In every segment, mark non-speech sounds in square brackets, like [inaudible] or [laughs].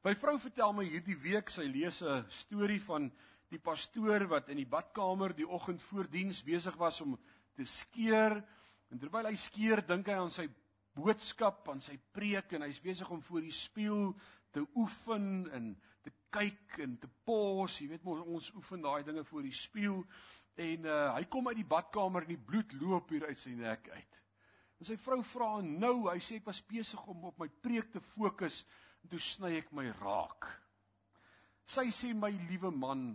My vrou vertel my hierdie week sy lees 'n storie van die pastoor wat in die badkamer die oggend voor diens besig was om te skeer. En terwyl hy skeer dink hy aan sy boodskap, aan sy preek en hy's besig om voor die spieël te oefen en te kyk en te pause, jy weet mos ons oefen daai dinge voor die spieël. En uh, hy kom uit die badkamer en die bloed loop hier uit sy nek uit. En sy vrou vra nou, hy sê ek was besig om op my preek te fokus en toe sny ek my raak. Sy sê my liewe man,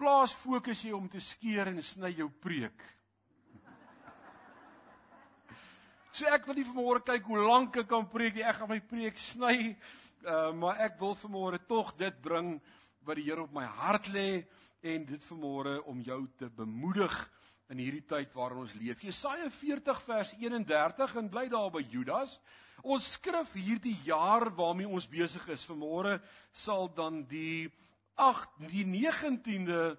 plaas fokus jy om te skeer en sny jou preek. [laughs] So ek wil nie vanmôre kyk hoe lank ek kan preek nie. Ek gaan my preek sny. Uh maar ek wil vanmôre tog dit bring wat die Here op my hart lê en dit vanmôre om jou te bemoedig in hierdie tyd waarin ons leef. Jesaja 40 vers 31 en bly daar by Judas. Ons skrif hierdie jaar waarmee ons besig is. Vanmôre sal dan die 8 die 19de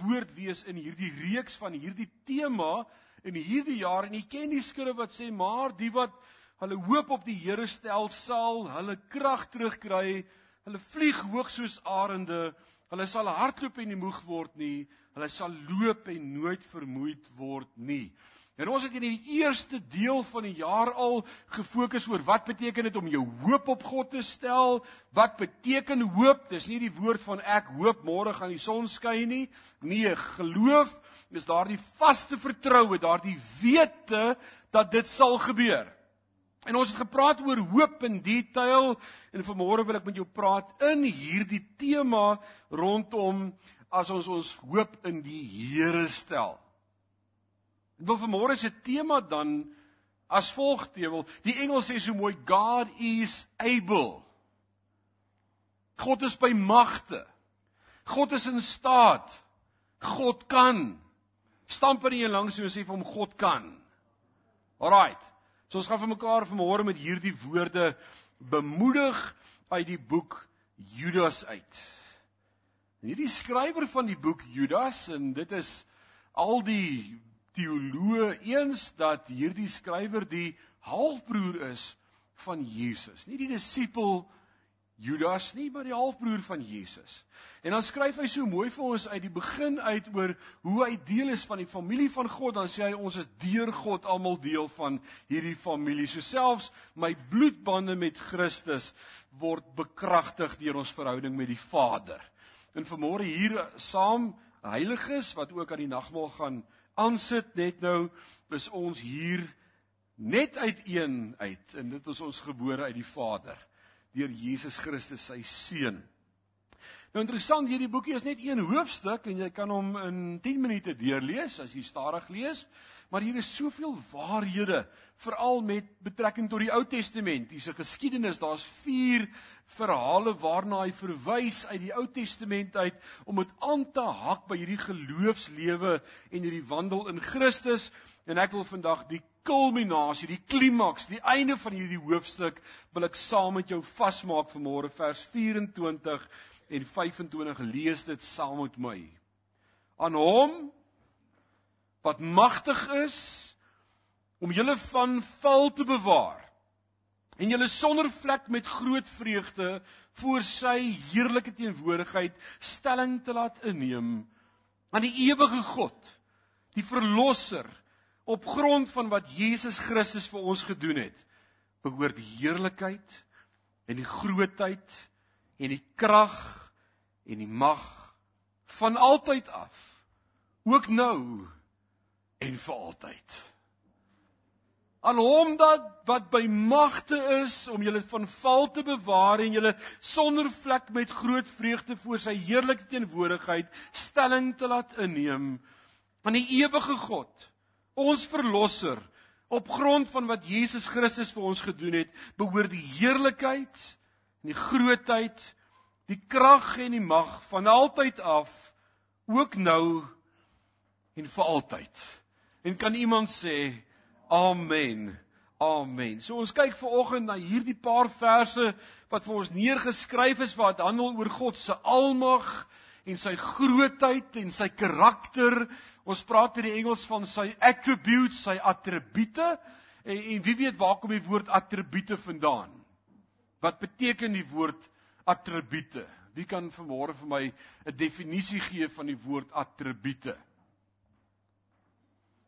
woord wees in hierdie reeks van hierdie tema in hierdie jaar en jy ken die skrif wat sê maar die wat hulle hoop op die Here stel sal hulle krag terugkry. Hulle vlieg hoog soos arende. Hulle sal hardloop en nie moeg word nie. Hulle sal loop en nooit vermoeid word nie. En ons het in die eerste deel van die jaar al gefokus oor wat beteken dit om jou hoop op God te stel? Wat beteken hoop? Dis nie die woord van ek hoop môre gaan die son skyn nie. Nee, geloof is daardie vaste vertroue, daardie wete dat dit sal gebeur. En ons het gepraat oor hoop in detail en vanmôre wil ek met jou praat in hierdie tema rondom as ons ons hoop in die Here stel. Ek wil vanmôre se tema dan as volg teewel. Die Engels sê so mooi God is able. God is by magte. God is in staat. God kan. Stamp in jou langs en sê vir hom God kan. Alraight. So ons gaan vir mekaar vanmôre met hierdie woorde bemoedig uit die boek Judas uit. Hierdie skrywer van die boek Judas en dit is al die teoloë eens dat hierdie skrywer die halfbroer is van Jesus. Nie die disipel Judas nie, maar die halfbroer van Jesus. En dan skryf hy so mooi vir ons uit die begin uit oor hoe hy deel is van die familie van God. Dan sê hy ons is deur God almal deel van hierdie familie. So selfs my bloedbande met Christus word bekragtig deur ons verhouding met die Vader. En vanmôre hier saam heiliges wat ook aan die nagmaal gaan aansit net nou is ons hier net uit een uit en dit is ons gebore uit die Vader deur Jesus Christus sy seun. Nou interessant hierdie boekie is net een hoofstuk en jy kan hom in 10 minute deurlees as jy stadig lees, maar hier is soveel waarhede veral met betrekking tot die Ou Testament. Hier's 'n geskiedenis, daar's 4 verhale waarna hy verwys uit die Ou Testament uit om dit aan te hak by hierdie geloofslewe en hierdie wandel in Christus en ek wil vandag die kulminasie, die klimaks, die einde van hierdie hoofstuk wil ek saam met jou vasmaak vanmôre vers 24 en 25 lees dit saam met my. Aan hom wat magtig is om julle van val te bewaar. En julle sonder vlek met groot vreugde voor sy heerlike teenwoordigheid stelling te laat inneem aan die ewige God, die verlosser op grond van wat Jesus Christus vir ons gedoen het, behoort die heerlikheid en die grootheid en die krag en die mag van altyd af, ook nou en vir altyd. Aan hom dat wat by magte is om julle van val te bewaar en julle sonder vlek met groot vreugde voor sy heerlike teenwoordigheid stelling te laat inneem aan die ewige God ons verlosser op grond van wat Jesus Christus vir ons gedoen het, behoort die heerlikheid en die grootheid, die krag en die mag van altyd af, ook nou en vir altyd. En kan iemand sê amen? Amen. So ons kyk veraloggend na hierdie paar verse wat vir ons neergeskryf is wat handel oor God se almag en sy grootheid en sy karakter. Ons praat in die Engels van sy attributes, sy attribute. En, en wie weet waar kom die woord attribute vandaan? Wat beteken die woord attribute. Wie kan vanmôre vir my 'n definisie gee van die woord attribute?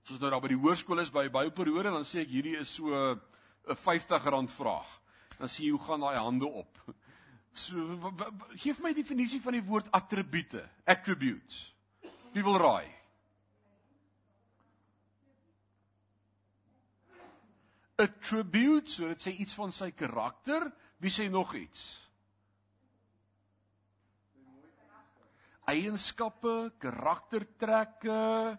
Soos nou daar by die hoërskool is by Bybelperiode dan sê ek hierdie is so 'n R50 vraag. Dan sien jy hoe gaan daai hande op. So gee vir my 'n definisie van die woord attribute, attributes. Wie wil raai? Attribute, so dit sê iets van sy karakter. Wie sê nog iets? Eienskappe, karaktertrekke,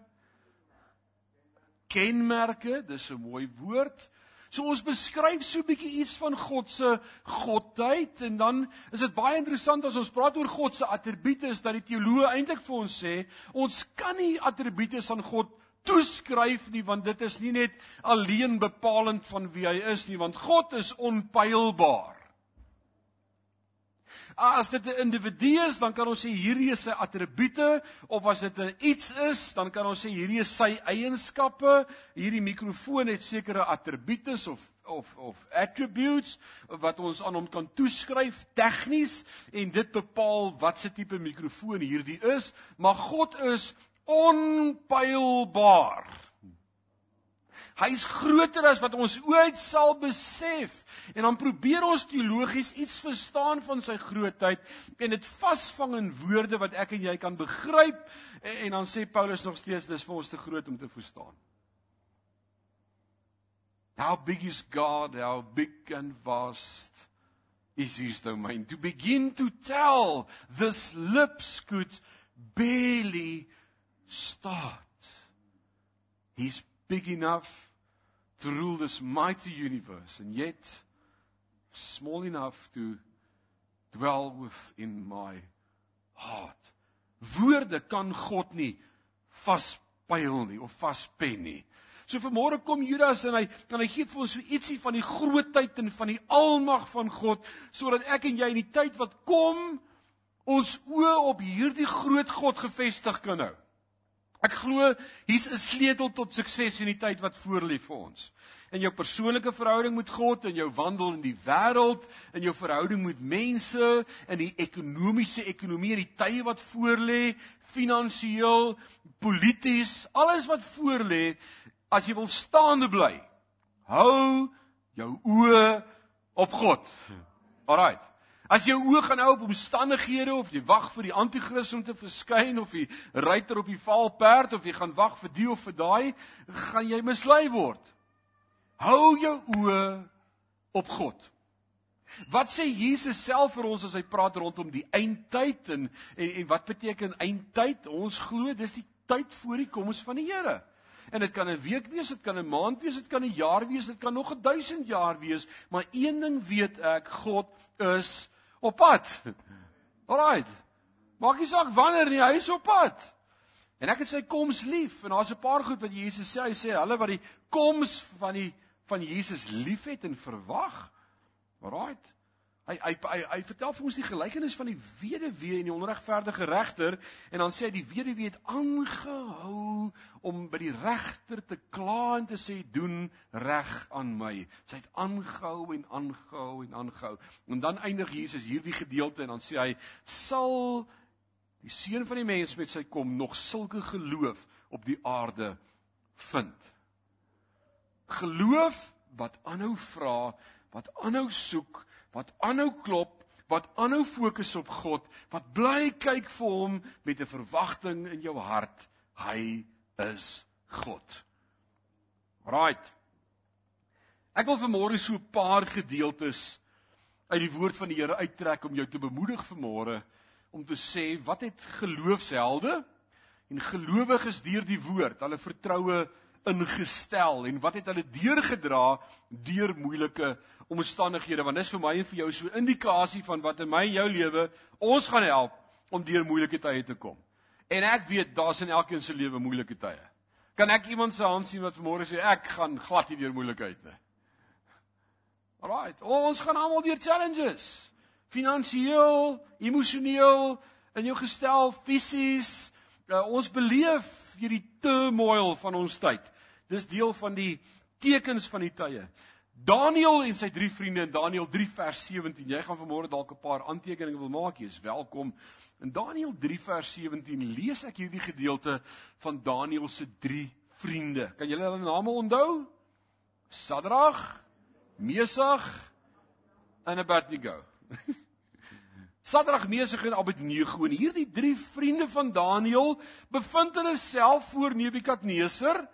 kenmerke, dis 'n mooi woord. So ons beskryf so 'n bietjie iets van God se godheid en dan is dit baie interessant as ons praat oor God se attribute is dat die teoloë eintlik vir ons sê ons kan nie attribute aan God toeskryf nie want dit is nie net alleen bepalend van wie hy is nie want God is onpylbaar. As dit 'n individu is, dan kan ons sê hierdie is sy attribute of as dit 'n iets is, dan kan ons sê hierdie is sy eienskappe. Hierdie mikrofoon het sekere attribute of of of attributes wat ons aan hom kan toeskryf tegnies en dit bepaal watse tipe mikrofoon hierdie is, maar God is onpylbaar. Hy's groter as wat ons ooit sal besef. En dan probeer ons teologies iets verstaan van sy grootheid en dit vasvang in woorde wat ek en jy kan begryp en, en dan sê Paulus nog steeds dis vir ons te groot om te verstaan. How big is God? How big and vast is his domain? To begin to tell this lips could barely start. He's big enough to rule this mighty universe and yet small enough to dwell within my heart. Woorde kan God nie vaspyl nie of vaspen nie. So vanmôre kom Judas en hy dan hy gee vir ons so ietsie van die grootheid en van die almag van God sodat ek en jy in die tyd wat kom ons oë op hierdie groot God gefestig kan hou. Ek glo hier's 'n sleutel tot sukses in die tyd wat voorlê vir ons. In jou persoonlike verhouding met God, in jou wandel in die wêreld, in jou verhouding met mense, in die ekonomiese ekonomie in die tye wat voorlê, finansiëel, polities, alles wat voorlê, as jy wil staande bly, hou jou oë op God. Alraight. As jy oë gaan hou op omstandighede of jy wag vir die anti-kris om te verskyn of die ruiter op die valperd of jy gaan wag vir die of vir daai, gaan jy mislei word. Hou jou oë op God. Wat sê Jesus self vir ons as hy praat rondom die eindtyd en, en en wat beteken eindtyd? Ons glo dis die tyd voor die koms van die Here. En dit kan 'n week wees, dit kan 'n maand wees, dit kan 'n jaar wees, dit kan nog 'n 1000 jaar wees, maar een ding weet ek, God is op pad. Alraight. Maak nie saak wanneer nie, hy is op pad. En ek het sy koms lief en daar's 'n paar goed wat Jesus sê, hy sê hulle wat die koms van die van Jesus liefhet en verwag. Alraight. Hy hy hy, hy vertel vir ons die gelykenis van die weduwee en die onregverdige regter en dan sê hy die weduwee het aangehou om by die regter te kla en te sê doen reg aan my. Sy het aangehou en aangehou en aangehou. En dan eindig Jesus hierdie gedeelte en dan sê hy sal die seun van die mens met sy kom nog sulke geloof op die aarde vind. Geloof wat aanhou vra, wat aanhou soek wat aanhou klop, wat aanhou fokus op God, wat bly kyk vir hom met 'n verwagting in jou hart. Hy is God. Right. Ek wil vanmôre so 'n paar gedeeltes uit die woord van die Here uittrek om jou te bemoedig vanmôre om te sê wat het geloofshelde en gelowiges deur die woord, hulle vertroue ingestel en wat het hulle deurgedra deur moeilike omstandighede want dis vir my en vir jou so 'n indikasie van wat in my en jou lewe ons gaan help om deur moeilike tye te kom. En ek weet daar's in elkeen se lewe moeilike tye. Kan ek iemand se hand sien wat vanmôre sê ek gaan glad nie deur moeilikheid nie. Alraight, ons gaan almal deur challenges. Finansiëel, emosioneel, in jou gestel, fisies. Uh, ons beleef hierdie turmoil van ons tyd. Dis deel van die tekens van die tye. Daniel en sy drie vriende in Daniel 3 vers 17. Jy gaan vanmôre dalk 'n paar aantekeninge wil maak. Jy is welkom. In Daniel 3 vers 17 lees ek hierdie gedeelte van Daniel se drie vriende. Kan julle hulle name onthou? Sadrag, Mesach en Abednego. [laughs] Sadrag, Mesach en Abednego en hierdie drie vriende van Daniël bevind hulle self voor Nebukadneser.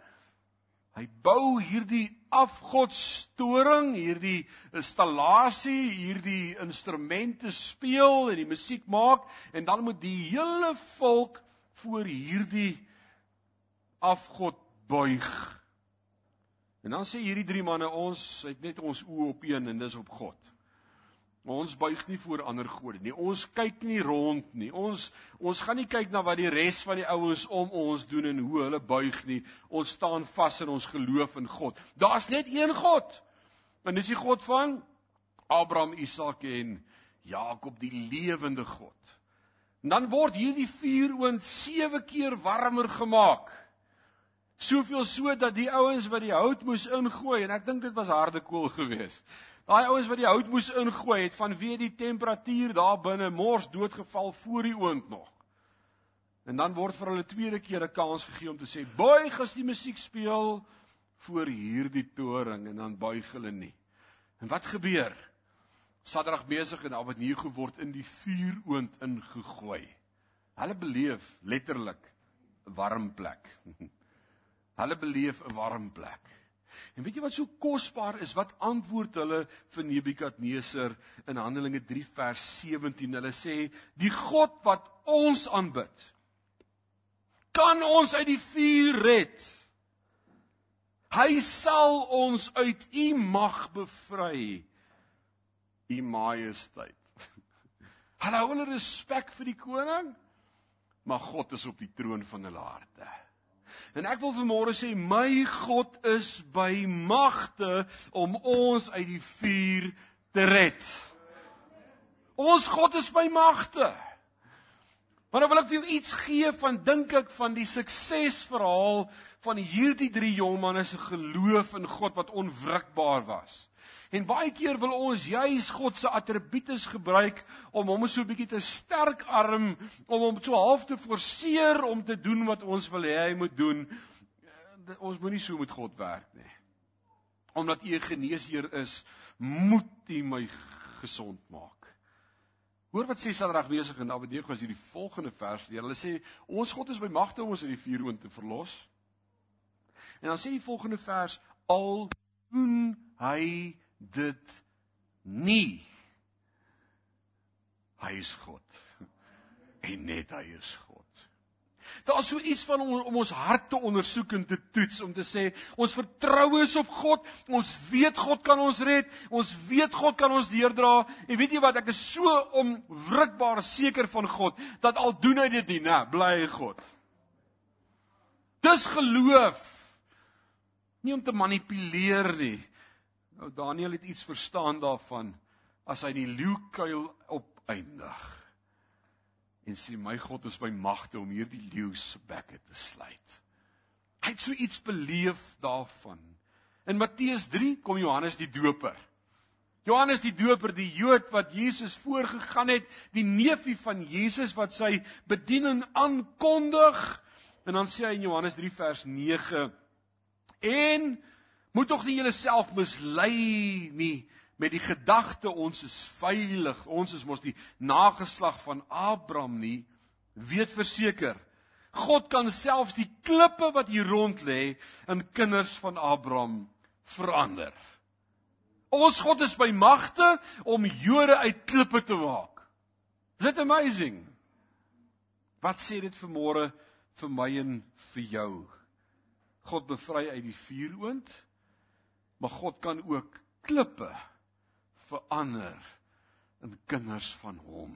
Hy bou hierdie afgodstoring, hierdie installasie, hierdie instrumente speel en die musiek maak en dan moet die hele volk voor hierdie afgod buig. En dan sê hierdie drie manne ons het net ons oë op een en dis op God. Ons buig nie voor ander gode nie. Ons kyk nie rond nie. Ons ons gaan nie kyk na wat die res van die ouens om ons doen en hoe hulle buig nie. Ons staan vas in ons geloof in God. Daar's net een God. En dis die God van Abraham, Isak en Jakob, die lewende God. En dan word hierdie vuur oond 7 keer warmer gemaak. Soveel so dat die ouens wat die hout moes ingooi en ek dink dit was harde kool geweest. Daai ouens wat die hout moes ingooi het vanweë die temperatuur daar binne mors doodgeval voor die oond nog. En dan word vir hulle tweede keer 'n kans gegee om te sê: "Buig as die musiek speel voor hierdie toring" en dan buig hulle nie. En wat gebeur? Sadrag besig en Abednego word in die vuuroond ingegooi. Hulle beleef letterlik 'n warm plek. [laughs] hulle beleef 'n warm plek. En weet jy wat so kosbaar is? Wat antwoord hulle vir Nebukadneser in Handelinge 3 vers 17? Hulle sê: "Die God wat ons aanbid, kan ons uit die vuur red. Hy sal ons uit u mag bevry, u majesteit." Hulle hou hulle respek vir die koning, maar God is op die troon van hulle harte. En ek wil vanmôre sê my God is by magte om ons uit die vuur te red. Ons God is by magte. Maar nou wil ek vir jou iets gee van dink ek van die suksesverhaal van hierdie drie jong manne se geloof in God wat onwrikbaar was. En baie keer wil ons juis God se attribute gebruik om hom so 'n bietjie te sterk arm, om hom so half te forceer om te doen wat ons wil hê hy moet doen. Eh, ons moenie so met God werk nie. Omdat U 'n geneesheer is, moet U my gesond maak. Hoor wat sê Sadrag besig en Abednego as hierdie volgende vers leer. Hulle sê ons God is by magte om ons uit die vuuroond te verlos. En dan sê die volgende vers al doen hy dit nie. Hy is God. En net hy is God. Daar's so iets van om, om ons hart te ondersoek en te toets om te sê ons vertrou is op God. Ons weet God kan ons red. Ons weet God kan ons deurdra. En weet jy wat? Ek is so onwrikbaar seker van God dat al doen hy dit nie, né, bly God. Dis geloof. Nie om te manipuleer nie, Nou Daniel het iets verstaan daarvan as hy die leeukuil opeindig. En sê my God is by magte om hierdie leeu se bekke te sluit. Hy het so iets beleef daarvan. In Matteus 3 kom Johannes die Doper. Johannes die Doper, die Jood wat Jesus voorgegaan het, die neefie van Jesus wat sy bediening aankondig. En dan sê hy in Johannes 3 vers 9 en Moet tog nie julleself mislei nie met die gedagte ons is veilig. Ons is mos die nageslag van Abraham nie. Weet verseker, God kan selfs die klippe wat hier rond lê in kinders van Abraham verander. Ons God is by magte om Jode uit klippe te maak. Is dit amazing? Wat sê dit vir môre vir my en vir jou? God bevry uit die vuuroond Maar God kan ook klippe verander in kinders van hom.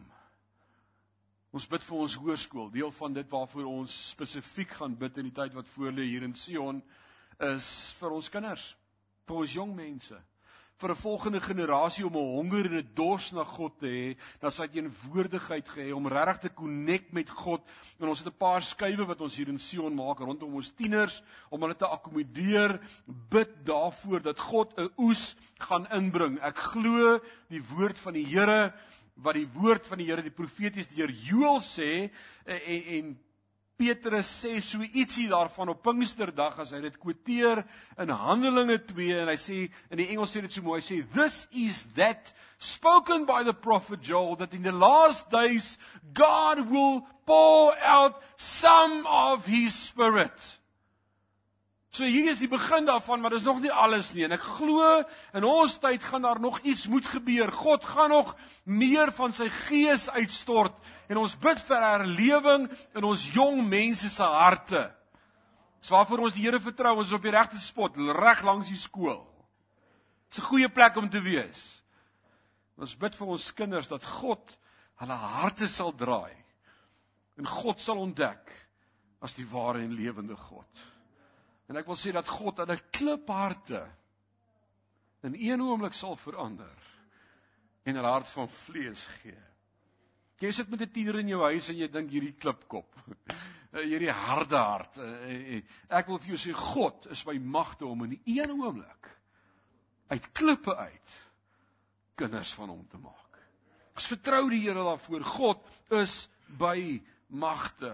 Ons bid vir ons hoërskool. Deel van dit waarvoor ons spesifiek gaan bid in die tyd wat voor lê hier in Sion is vir ons kinders, vir ons jong mense, vir 'n volgende generasie om 'n honger en 'n dors na God te hê, dan sy teenwoordigheid gehê om regtig te connect met God. En ons het 'n paar skuwe wat ons hier in Sion maak rondom ons tieners om hulle te akkommodeer. Bid daarvoor dat God 'n oes gaan inbring. Ek glo die woord van die Here wat die woord van die Here die profeties deur Joël sê en en Petrus sê so ietsie daarvan op Pinksterdag as hy dit quoteer in Handelinge 2 en hy sê in die Engels sê dit so mooi hy sê this is that spoken by the prophet Joel that in the last days God will pour out some of his spirit So hier is die begin daarvan, maar dis nog nie alles nie. En ek glo in ons tyd gaan daar nog iets moet gebeur. God gaan nog meer van sy gees uitstort en ons bid vir herlewing in ons jong mense se harte. Dis waarvoor ons die Here vertrou, ons is op die regte spot, reg langs die skool. Dis 'n goeie plek om te wees. Ons bid vir ons kinders dat God hulle harte sal draai en God sal ontdek as die ware en lewende God. En ek wil sê dat God hulle klipharte in een oomblik sal verander en 'n hart van vlees gee. Jy sit met 'n tiener in jou huis en jy dink hierdie klipkop. [laughs] Hierdie harde hart. Eh, eh, ek wil vir jou sê God is by magte om in een oomblik uit klippe uit kinders van hom te maak. Ons vertrou die Here daarvoor. God is by magte.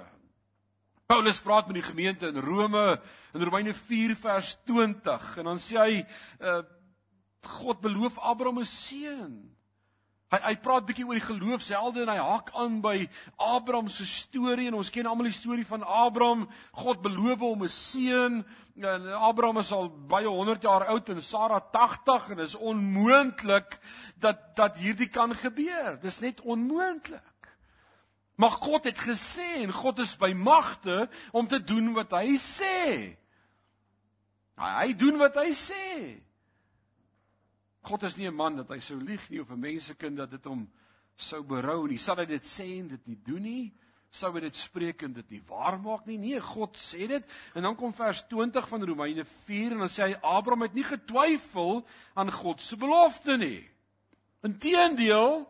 Paulus praat met die gemeente in Rome in Romeine 4 vers 20 en dan sê hy uh, God beloof Abraham 'n seun. Hy hy praat bietjie oor die geloofshelde en hy haak aan by Abraham se storie en ons ken almal die storie van Abraham. God beloof hom 'n seun en Abraham is al baie 100 jaar oud en Sara 80 en is onmoontlik dat dat hierdie kan gebeur. Dis net onmoontlik. Maar God het gesê en God is by magte om te doen wat hy sê. Hy doen wat hy sê. God is nie 'n man dat hy sou lieg nie of 'n mensekind dat dit hom sou berou nie. Sal hy dit sê en dit nie doen nie? Sou hy dit spreek en dit nie waar maak nie? Nee, God sê dit. En dan kom vers 20 van Romeine 4 en dan sê hy Abraham het nie getwyfel aan God se belofte nie. Inteendeel,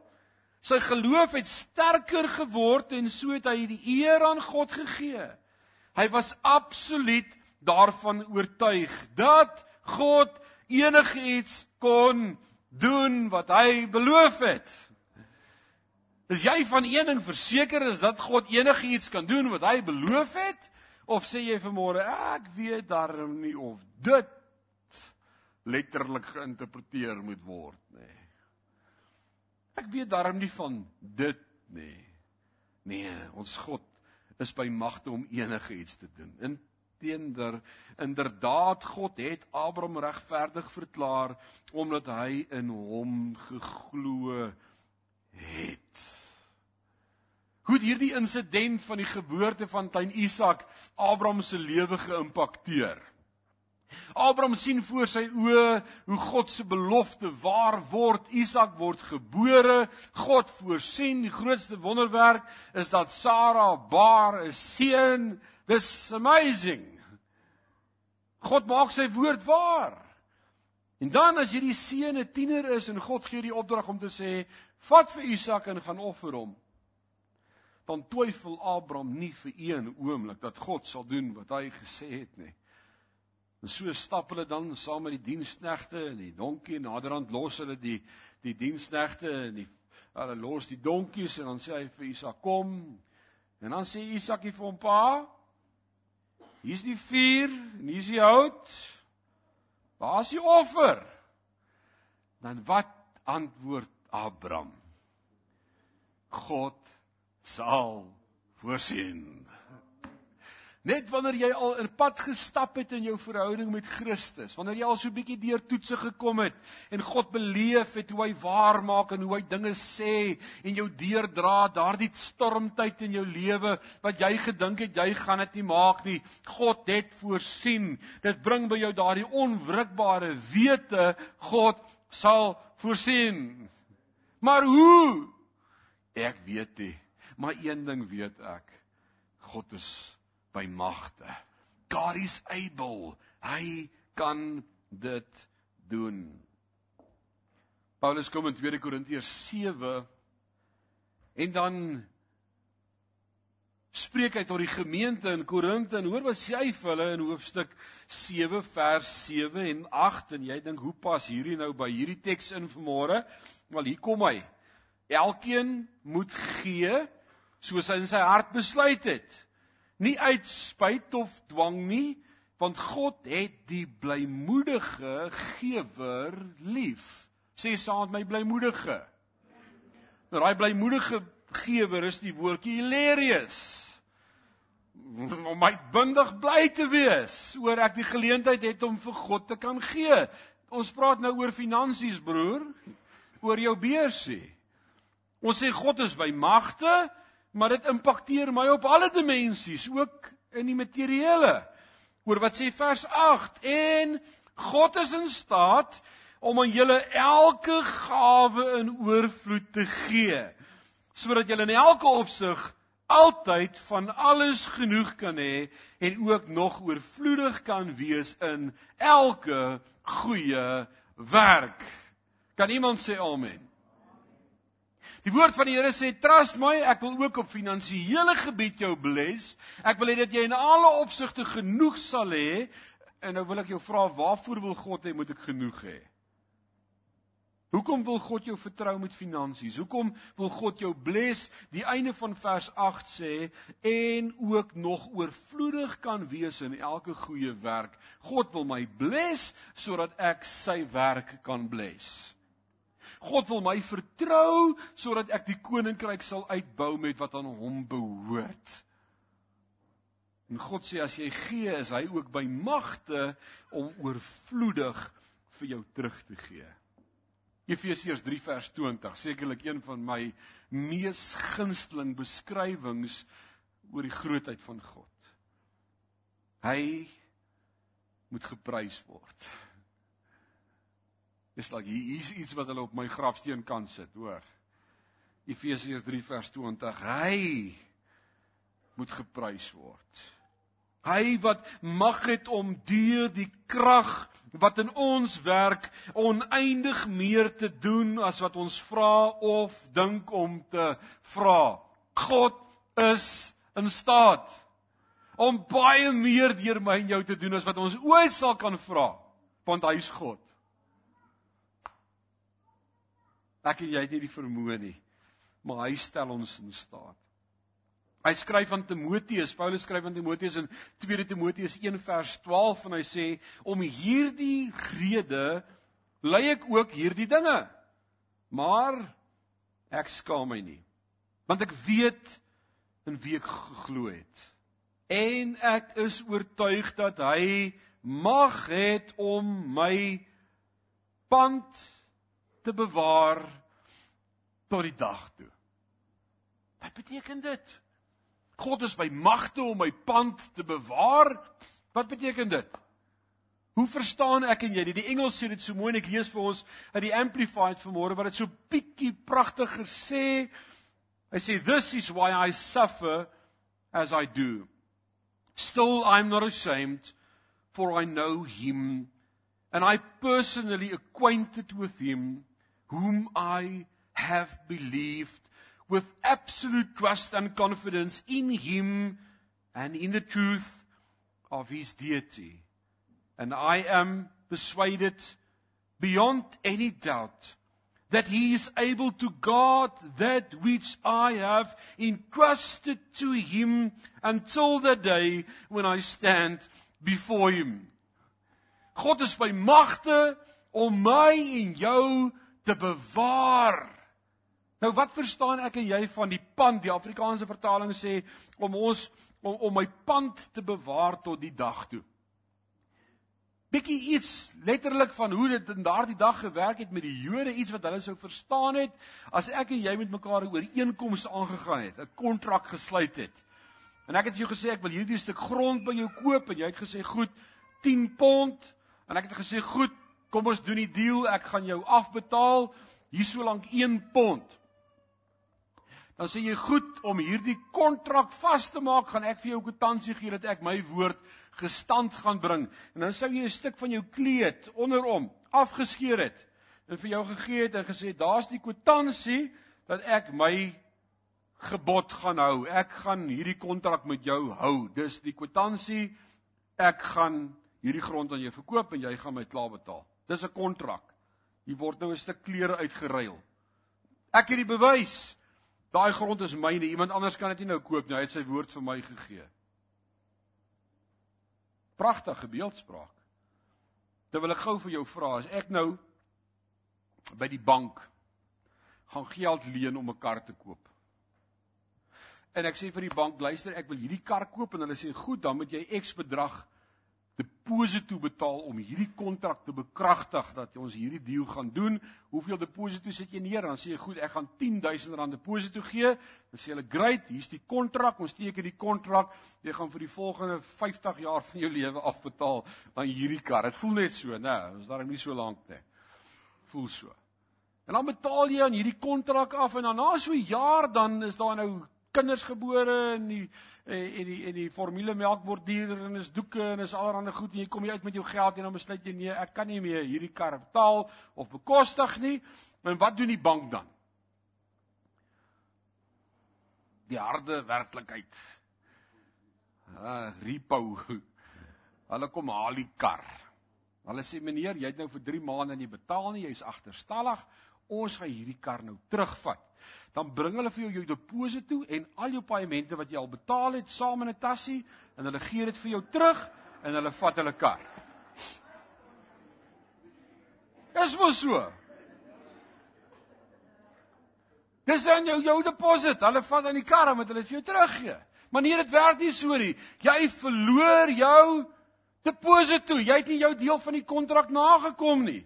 Sy geloof het sterker geword en so het hy die eer aan God gegee. Hy was absoluut daarvan oortuig dat God enigiets kon doen wat hy beloof het. Is jy van een ding verseker is dat God enigiets kan doen wat hy beloof het of sê jy vanmôre ek weet darm nie of dit letterlik geïnterpreteer moet word nie. Ek weet daarom nie van dit nie. Nee, ons God is by magte om enige iets te doen. Inteender, inderdaad God het Abraham regverdig verklaar omdat hy in hom geglo het. Hoe het hierdie insident van die geboorte van klein Isak Abraham se lewe geïmpakteer? Abraham sien voor sy oë hoe God se belofte waar word. Isak word gebore. God voorsien die grootste wonderwerk is dat Sara baar 'n seun. This amazing. God maak sy woord waar. En dan as hierdie seun 'n tiener is en God gee die opdrag om te sê, "Vat vir Isak en gaan offer hom." Dan twyfel Abraham nie vir een oomblik dat God sal doen wat hy gesê het nie. En so stap hulle dan saam met die diensknegte en die donkie naderhand los hulle die die diensknegte en die hulle los die donkies en dan sê hy vir Isak kom. En dan sê Isakie vir hom pa: Hier's die vuur en hier's die hout. Waar's die offer? Dan wat antwoord Abraham? God sal voorsien. Net wanneer jy al 'n pad gestap het in jou verhouding met Christus, wanneer jy al so 'n bietjie deur toetse gekom het en God beleef het hoe hy waar maak en hoe hy dinge sê en jou deurdra daardie stormtyd in jou lewe wat jy gedink het jy gaan dit nie maak nie, God het voorsien. Dit bring by jou daardie onwrikbare wete God sal voorsien. Maar hoe? Ek weet nie, maar een ding weet ek. God is by magte. God is able. Hy kan dit doen. Paulus kom in 2 Korintiërs 7 en dan spreek hy tot die gemeente in Korinte en hoor wat sê hy vir hulle in hoofstuk 7 vers 7 en 8 en jy dink hoe pas hierdie nou by hierdie teks in vanmôre? Wel hier kom hy. Elkeen moet gee soos hy in sy hart besluit het. Nie uit spyt of dwang nie, want God het die blymoedige gewer lief. Sê saam my blymoedige. Nou daai blymoedige gewer is die woordjie hilarious om my bindig bly te wees oor ek die geleentheid het om vir God te kan gee. Ons praat nou oor finansies broer, oor jou beursie. Ons sê God is by magte, maar dit impakteer my op alle dimensies, ook in die materiële. Oor wat sê vers 8 en God is in staat om aan julle elke gawe in oorvloed te gee sodat julle in elke opsig altyd van alles genoeg kan hê en ook nog oorvloedig kan wees in elke goeie werk. Kan iemand sê amen? Die woord van die Here sê trust my, ek wil ook op finansiële gebied jou bless. Ek wil hê dat jy in alle opsigte genoeg sal hê. En nou wil ek jou vra, waarvoor wil God hê moet ek genoeg hê? Hoekom wil God jou vertrou met finansies? Hoekom wil God jou bless? Die einde van vers 8 sê en ook nog oorvloedig kan wees in elke goeie werk. God wil my bless sodat ek sy werk kan bless. God wil my vertrou sodat ek die koninkryk sal uitbou met wat aan hom behoort. En God sê as jy gee, is hy ook by magte om oorvloedig vir jou terug te gee. Efesiërs 3 vers 20, sekerlik een van my mees gunsteling beskrywings oor die grootheid van God. Hy moet geprys word. Dis like hier's iets wat hulle op my grafsteen kan sit, hoor. Efesiërs 3 vers 20, hy moet geprys word. Hy wat mag het om deur die krag wat in ons werk oneindig meer te doen as wat ons vra of dink om te vra. God is in staat om baie meer deur my en jou te doen as wat ons ooit sal kan vra, want hy is God. Ek en jy het nie die vermoë nie, maar hy stel ons in staat. Hy skryf aan Timoteus, Paulus skryf aan Timoteus in 2 Timoteus 1 vers 12 en hy sê om hierdie rede ly ek ook hierdie dinge. Maar ek skaam my nie. Want ek weet in wie ek geglo het. En ek is oortuig dat hy mag het om my pand te bewaar tot die dag toe. Wat beteken dit? God is by magte om my pand te bewaar. Wat beteken dit? Hoe verstaan ek en jy dit? Die Engels sê dit so mooi en ek lees vir ons uit die Amplified vanmôre wat dit so bietjie pragtiger sê. Hy sê this is why I suffer as I do. Still I'm not ashamed for I know him and I personally acquainted with him whom I have believed with absolute trust and confidence in Him and in the truth of His deity. And I am persuaded beyond any doubt that He is able to guard that which I have entrusted to Him until the day when I stand before Him. God is by magte om my en jou te bewaar Nou wat verstaan ek en jy van die pand? Die Afrikaanse vertaling sê om ons om om my pand te bewaar tot die dag toe. Bietjie iets letterlik van hoe dit in daardie dag gewerk het met die Jode, iets wat hulle sou verstaan het as ek en jy met mekaar 'n ooreenkoms aangegaan het, 'n kontrak gesluit het. En ek het vir jou gesê ek wil hierdie stuk grond by jou koop en jy het gesê goed, 10 pond en ek het gesê goed, kom ons doen die deal, ek gaan jou afbetaal hier so lank 1 pond dan sê jy goed om hierdie kontrak vas te maak, gaan ek vir jou kwitansie gee dat ek my woord gestand gaan bring. En dan sou jy 'n stuk van jou kleed onderom afgeskeer het. en vir jou gegee het en gesê daar's die kwitansie dat ek my gebod gaan hou. Ek gaan hierdie kontrak met jou hou. Dis die kwitansie. Ek gaan hierdie grond aan jou verkoop en jy gaan my klaar betaal. Dis 'n kontrak. Hier word nou 'n stuk klere uitgeruil. Ek het die bewys. Daai grond is myne. Iemand anders kan dit nie nou koop nie. Hy het sy woord vir my gegee. Pragtige beeldspraak. Terwyl ek gou vir jou vra, as ek nou by die bank gaan geld leen om 'n kar te koop. En ek sê vir die bank, luister, ek wil hierdie kar koop en hulle sê, "Goed, dan moet jy X bedrag deposito betaal om hierdie kontrak te bekragtig dat ons hierdie deal gaan doen. Hoeveel deposito sit jy neer? Dan sê jy, "Goed, ek gaan R10000 deposito gee." Dan sê hulle, "Great, hier's die kontrak. Ons teken die kontrak. Jy gaan vir die volgende 50 jaar van jou lewe afbetaal aan hierdie kar." Dit voel net so, né? Nee, ons daarom nie so lank nie. Voel so. En dan betaal jy aan hierdie kontrak af en dan na so 'n jaar dan is daar nou kinders gebore en die eh, en die en die formulemelk word duurder en is doeke en is allerlei goed en jy kom jy uit met jou geld en dan besluit jy nee, ek kan nie meer hierdie kar betaal of bekostig nie. En wat doen die bank dan? Die harde werklikheid. Ah, repo. Hulle kom haal die kar. Hulle sê meneer, jy het nou vir 3 maande nie betaal nie, jy's agterstallig. Ons gaan hierdie kar nou terugvat dan bring hulle vir jou jou deposito en al jou paemente wat jy al betaal het saam in 'n tassie en hulle gee dit vir jou terug en hulle vat hulle kar. Dis mos so. Dis dan jou jou deposit. Hulle vat aan die kar en hulle vir jou teruggee. Maar nee, dit werk nie so nie. Jy verloor jou deposito. Jy het nie jou deel van die kontrak nagekom nie.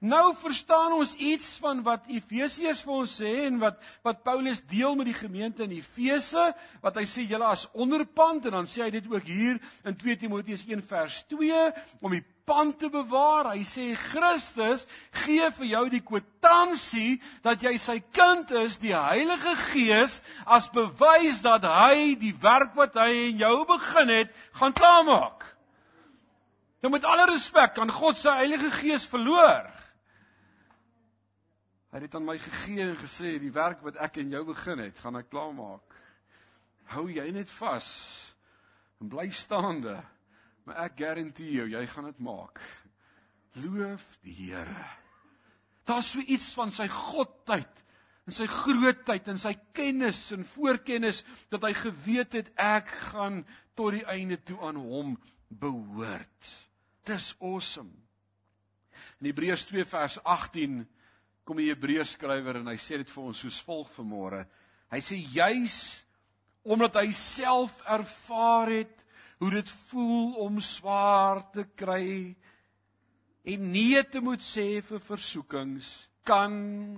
Nou verstaan ons iets van wat Efesiërs vir ons sê en wat wat Paulus deel met die gemeente in Efese, wat hy sê julle as onderpand en dan sê hy dit ook hier in 2 Timoteus 1 vers 2 om die pand te bewaar. Hy sê Christus gee vir jou die kwitansie dat jy sy kind is, die Heilige Gees as bewys dat hy die werk wat hy in jou begin het, gaan klaarmaak. Nou met alle respek, kan God sy Heilige Gees verloor? Hy het aan my gegee en gesê die werk wat ek in jou begin het, gaan ek klaarmaak. Hou jy net vas en bly staande. Maar ek garandeer jou, jy gaan dit maak. Loof die Here. Daar's so iets van sy godheid en sy grootheid en sy kennis en voorkennis dat hy geweet het ek gaan tot die einde toe aan hom behoort. Dis awesome. In Hebreërs 2 vers 18 kom die Hebreërs skrywer en hy sê dit vir ons soos volg vanmôre. Hy sê juis omdat hy self ervaar het hoe dit voel om swaar te kry en nee te moet sê vir versoekings, kan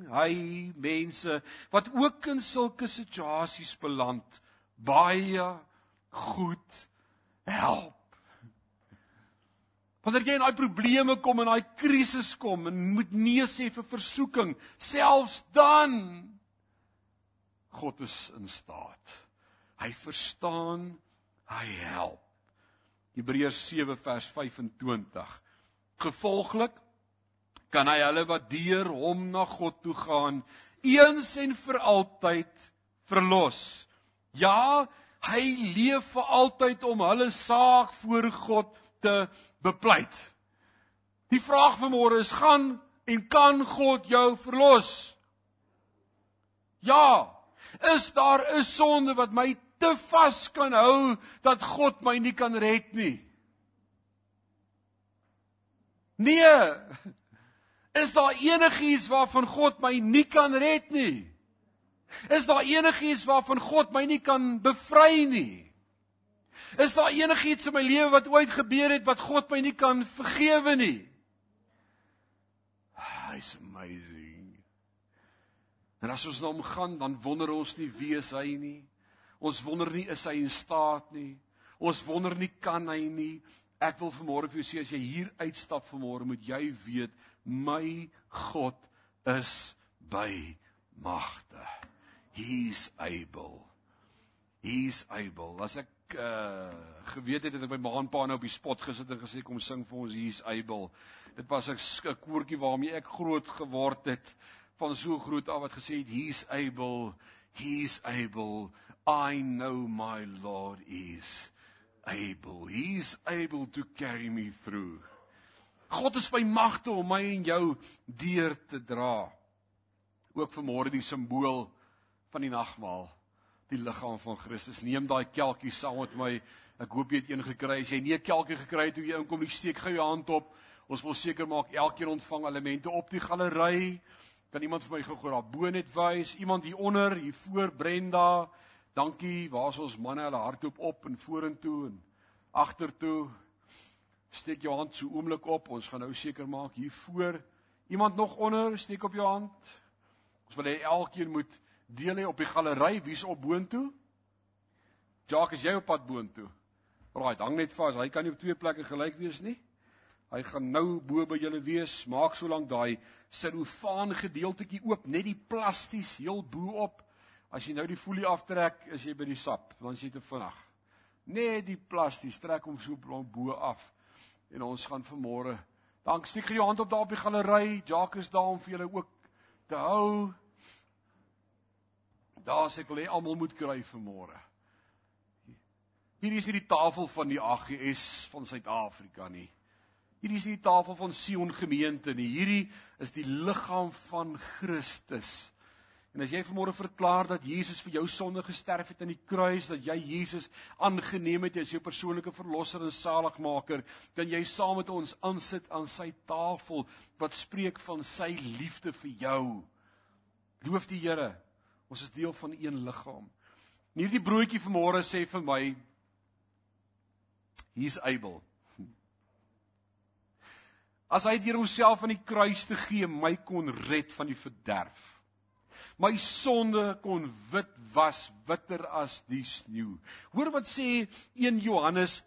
hy mense wat ook in sulke situasies beland baie goed help. Wanneer jy in daai probleme kom en daai krisis kom en moet nee sê vir versoeking, selfs dan God is in staat. Hy verstaan, hy help. Hebreërs 7 vers 25. Gevolglik kan hy hulle wat deur hom na God toe gaan, eens en vir altyd verlos. Ja, hy leef vir altyd om hulle saak voor God te bepleit. Die vraag vanmôre is: gaan en kan God jou verlos? Ja. Is daar 'n sonde wat my te vas kan hou dat God my nie kan red nie? Nee. Is daar enigiets waarvan God my nie kan red nie? Is daar enigiets waarvan God my nie kan bevry nie? Is daar enigiets in my lewe wat ooit gebeur het wat God my nie kan vergewe nie? Ah, it's amazing. En as ons na hom gaan, dan wonder ons nie wie is hy nie. Ons wonder nie is hy in staat nie. Ons wonder nie kan hy nie. Ek wil vanmôre vir jou sê as jy hier uitstap vanmôre, moet jy weet my God is by magte. He's able. He's able. As ek uh geweet het het ek my ma en pa nou op die spot gesit en gesê kom sing vir ons He's able. Dit was 'n koortjie waarmee ek groot geword het van so groot af wat gesê het He's able. He's able. I know my Lord is able. He's able to carry me through. God is by magte om my en jou deur te dra. Ook vanmôre die simbool van die nagmaal die liggaam van Christus. Neem daai kelkie saam met my. Ek hoop jy het een gekry. As jy nie 'n kelkie gekry het toe jy inkom, jy steek gou jou hand op. Ons wil seker maak elkeen ontvang elemente op die galery. Kan iemand vir my gou-gou daar bo net wys? Iemand hier onder, hier voor Brenda. Dankie. Waar is ons manne? Hulle hardloop op en vorentoe en agtertoe. Steek jou hand so oomblik op. Ons gaan nou seker maak hier voor. Iemand nog onder? Steek op jou hand. Ons wil hê elkeen moet deel hy op die galery wie's op boontoe? Jacques, is jy op pad boontoe? Right, hang net vas. Hy kan nie op twee plekke gelyk wees nie. Hy gaan nou bo by julle wees. Maak so lank daai serofaan gedeeltetjie oop, net die plasties heel bo op. As jy nou die folie aftrek, is jy by die sap, dan is jy te vinnig. Net die plasties trek hom so bo af. En ons gaan vanmôre Dank steek jy jou hand op daar op die galery. Jacques is daar om vir julle ook te hou. Daar sê ek wil hê almal moet kry vir môre. Hierdie is nie die tafel van die AGS van Suid-Afrika nie. Hierdie is nie die tafel van Sion gemeente nie. Hierdie is die liggaam van Christus. En as jy vanmôre verklaar dat Jesus vir jou sonde gesterf het aan die kruis, dat jy Jesus aangeneem het as jou persoonlike verlosser en saligmaker, kan jy saam met ons aansit aan sy tafel wat spreek van sy liefde vir jou. Loof die Here. Ons is deel van een liggaam. En hierdie broodjie vanmôre sê vir my he's able. [laughs] As hy deur homself aan die kruis te gee my kon red van die verderf. My sonde kon wit was, witter as die sneeu. Hoor wat sê 1 Johannes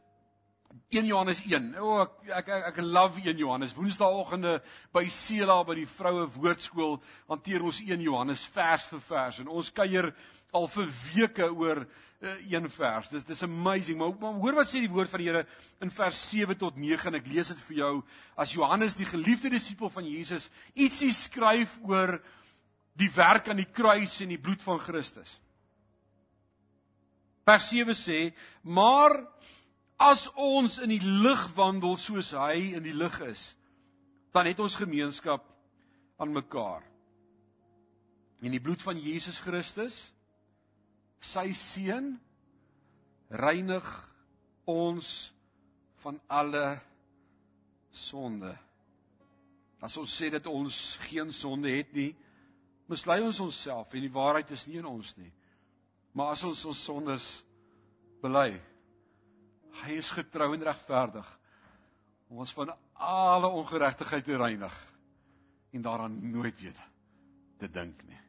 1 Johannes 1. O oh, ek ek ek love 1 Johannes. Woensdaagoggende by Sela by die vroue woordskool hanteer ons 1 Johannes vers vir vers en ons kuier al vir weke oor uh, een vers. Dis dis amazing. Maar, maar hoor wat sê die woord van die Here in vers 7 tot 9 en ek lees dit vir jou as Johannes die geliefde disipel van Jesus ietsie skryf oor die werk aan die kruis en die bloed van Christus. Vers 7 sê: "Maar as ons in die lig wandel soos hy in die lig is, dan het ons gemeenskap aan mekaar. En die bloed van Jesus Christus, sy seun, reinig ons van alle sonde. As ons sê dat ons geen sonde het nie, mislei ons onsself en die waarheid is nie in ons nie. Maar as ons ons sondes bely, Hy is getrou en regverdig om ons van alle ongeregtigheid te reinig en daaraan nooit weer te dink nie.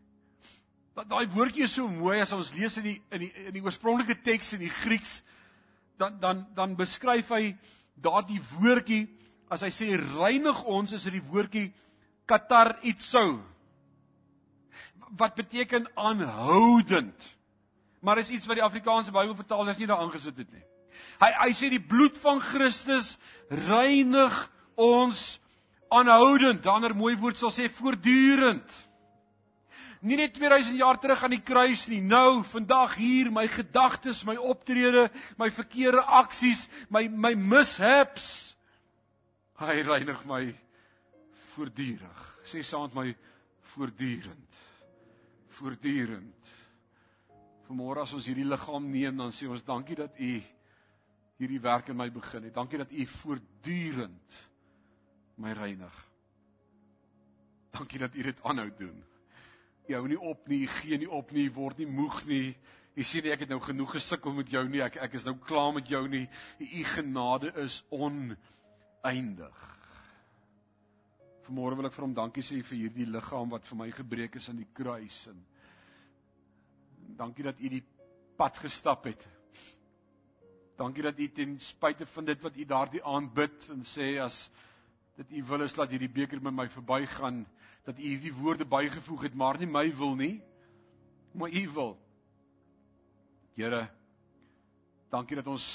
Daai woordjie is so mooi as ons lees in die in die in die oorspronklike teks in die Grieks dan dan dan beskryf hy daardie woordjie as hy sê reinig ons is dit die woordjie katar itsou wat beteken aanhoudend. Maar is iets wat die Afrikaanse Bybel vertaal is nie daar aangesit het nie. Hy hy sê die bloed van Christus reinig ons aanhoudend. Ander mooi woord sal sê voortdurend. Nie net 2000 jaar terug aan die kruis nie, nou, vandag hier, my gedagtes, my optrede, my verkeerde aksies, my my mishaps. Hy reinig my voortdurend. Sê saam met my voortdurend. Voortdurend. Vanmôre as ons hierdie liggaam neem, dan sê ons dankie dat u hierdie werk in my begin het. Dankie dat U voortdurend my reinig. Dankie dat U dit aanhou doen. U hou nie op nie, U gee nie op nie, U word nie moeg nie. U sê nie ek het nou genoeg gesukkel met jou nie, ek ek is nou klaar met jou nie. U genade is oneindig. Vanmôre wil ek vir hom dankie sê vir hierdie liggaam wat vir my gebreek is aan die kruis en dankie dat u die pad gestap het Dankie dat u ten spyte van dit wat u daardie aand bid en sê as dit u wil is dat hierdie beker met my verbygaan, dat u hierdie woorde bygevoeg het, maar nie my wil nie, maar u wil. Here, dankie dat ons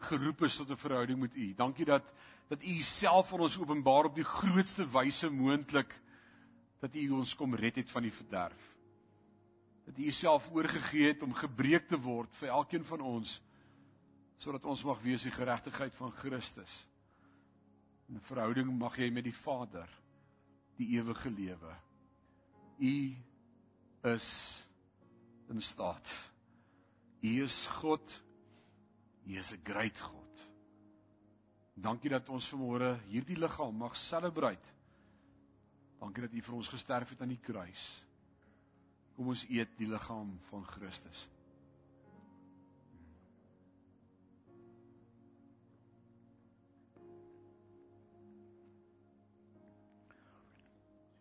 geroep is tot 'n verhouding met U. Dankie dat dat U self aan ons openbaar op die grootste wyse moontlik dat U ons kom red het van die verderf. Dat U Uself oorgegee het om gebreek te word vir elkeen van ons sodat ons mag wees die geregtigheid van Christus. 'n Verhouding mag jy met die Vader, die ewige lewe. U is in staat. U is God. U is 'n groot God. Dankie dat ons vanmôre hierdie liggaam mag celebrate. Dankie dat U vir ons gesterf het aan die kruis. Kom ons eet die liggaam van Christus.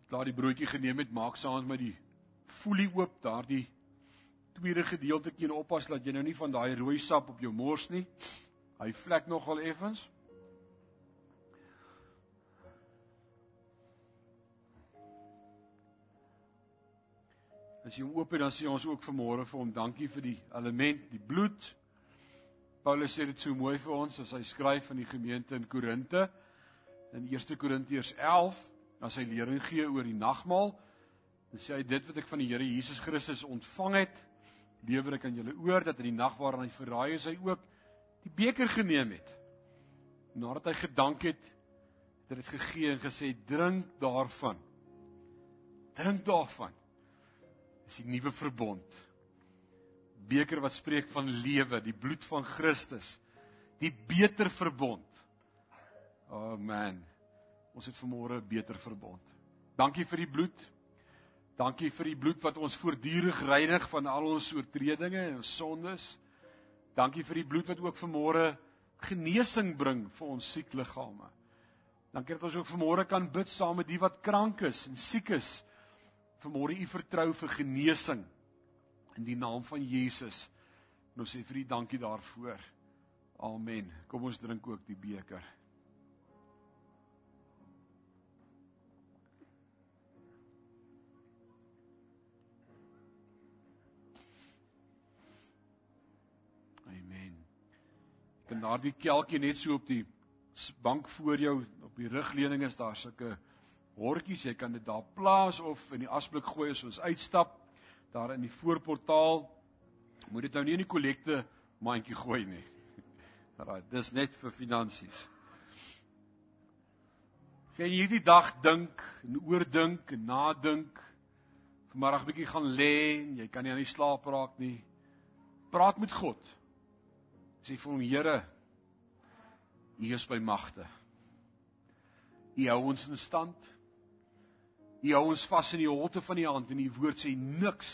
Klaar die broodjie geneem het, maak saam met die foelie oop, daardie tweede gedeeltjie en oppas dat jy nou nie van daai rooi sap op jou mors nie. Hy vlek nogal effens. As jy hom oop het dan sê ons ook vanmôre vir hom dankie vir die element, die bloed. Paulus sê dit so mooi vir ons as hy skryf aan die gemeente in Korinte in 1 Korintiërs 11, as hy lering gee oor die nagmaal. Dan sê hy dit wat ek van die Here Jesus Christus ontvang het, lewer ek aan julle oor dat in die nag waarin hy verraai is, hy ook die beker geneem het. Nadat hy gedank het, het hy dit gegee en gesê: "Drink daarvan. Drink daarvan." is die nuwe verbond. Beker wat spreek van lewe, die bloed van Christus, die beter verbond. Oh man, ons het vanmôre 'n beter verbond. Dankie vir die bloed. Dankie vir die bloed wat ons voortdurend reinig van al ons oortredinge en ons sondes. Dankie vir die bloed wat ook vanmôre genesing bring vir ons siek liggame. Dankie dat ons ook vanmôre kan bid saam met die wat krank is en siek is vanmôre u vertrou vir genesing in die naam van Jesus. En ons sê vir u dankie daarvoor. Amen. Kom ons drink ook die beker. Kan daardie kelkie net so op die bank voor jou op die rugleuning is daar sulke hortjies, jy kan dit daar plaas of in die asblik gooi as ons uitstap daar in die voorportaal. Moet dit nou nie in die kollekte mandjie gooi nie. [laughs] Raai, dis net vir finansies. Jy hierdie dag dink en oordink en nadink, vanmiddag bietjie gaan lê en jy kan nie aan die slaap raak nie. Praat met God. Sê vir hom, Here, U is by magte. U hou ons in stand. U hou ons vas in die holte van die hand en die woord sê niks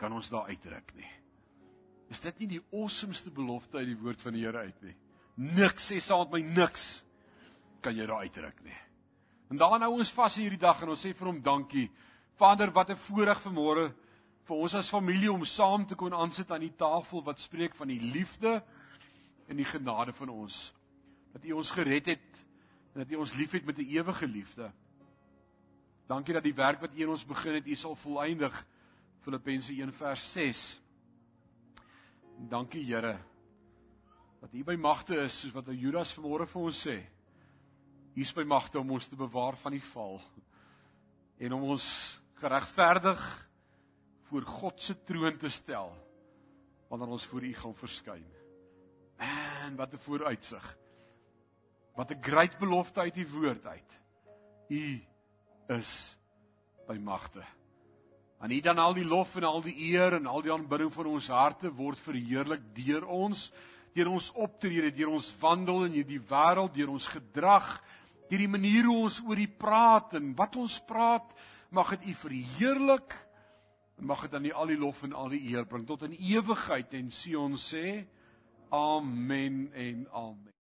kan ons daar uitruk nie. Is dit nie die awesomeste belofte uit die woord van die Here uit nie? Niks sê saam met my niks kan jy daar uitruk nie. En daarna hou ons vas hierdie dag en ons sê vir hom dankie. Vader, wat 'n voorreg vanmôre vir ons as familie om saam te kon aansit aan die tafel wat spreek van die liefde en die genade van ons. Dat U ons gered het en dat U ons liefhet met 'n ewige liefde. Dankie dat die werk wat U in ons begin het, U sal volëindig. Filippense 1 vers 6. Dankie Here dat U by magte is soos wat Judas vanmôre vir ons sê. U is by magte om ons te bewaar van die val en om ons geregverdig voor God se troon te stel wanneer ons voor U gaan verskyn. Man, wat 'n vooruitsig. Wat 'n groot belofte uit U woord uit. U is by magte. Aan U dan al die lof en al die eer en al die aanbidding van ons harte word verheerlik deur ons, deur ons optrede, deur ons wandel in hierdie wêreld, deur ons gedrag, deur die manier hoe ons oor U praat en wat ons praat, mag dit U verheerlik en mag dit aan U al die lof en al die eer bring tot in ewigheid en sien ons sê amen en amen.